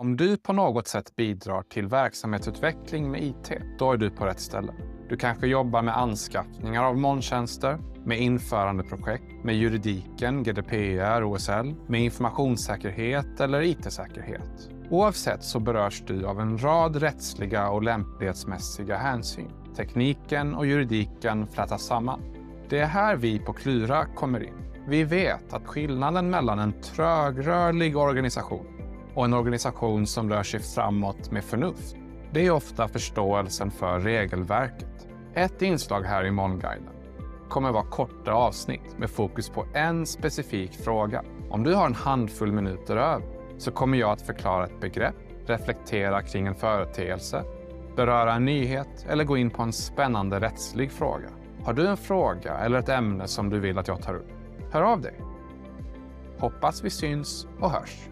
Om du på något sätt bidrar till verksamhetsutveckling med IT, då är du på rätt ställe. Du kanske jobbar med anskaffningar av molntjänster, med införandeprojekt, med juridiken, GDPR, OSL, med informationssäkerhet eller IT-säkerhet. Oavsett så berörs du av en rad rättsliga och lämplighetsmässiga hänsyn. Tekniken och juridiken flätas samman. Det är här vi på Klyra kommer in. Vi vet att skillnaden mellan en trögrörlig organisation och en organisation som rör sig framåt med förnuft, det är ofta förståelsen för regelverket. Ett inslag här i Molnguiden kommer vara korta avsnitt med fokus på en specifik fråga. Om du har en handfull minuter över så kommer jag att förklara ett begrepp, reflektera kring en företeelse, beröra en nyhet eller gå in på en spännande rättslig fråga. Har du en fråga eller ett ämne som du vill att jag tar upp? Hör av dig. Hoppas vi syns och hörs.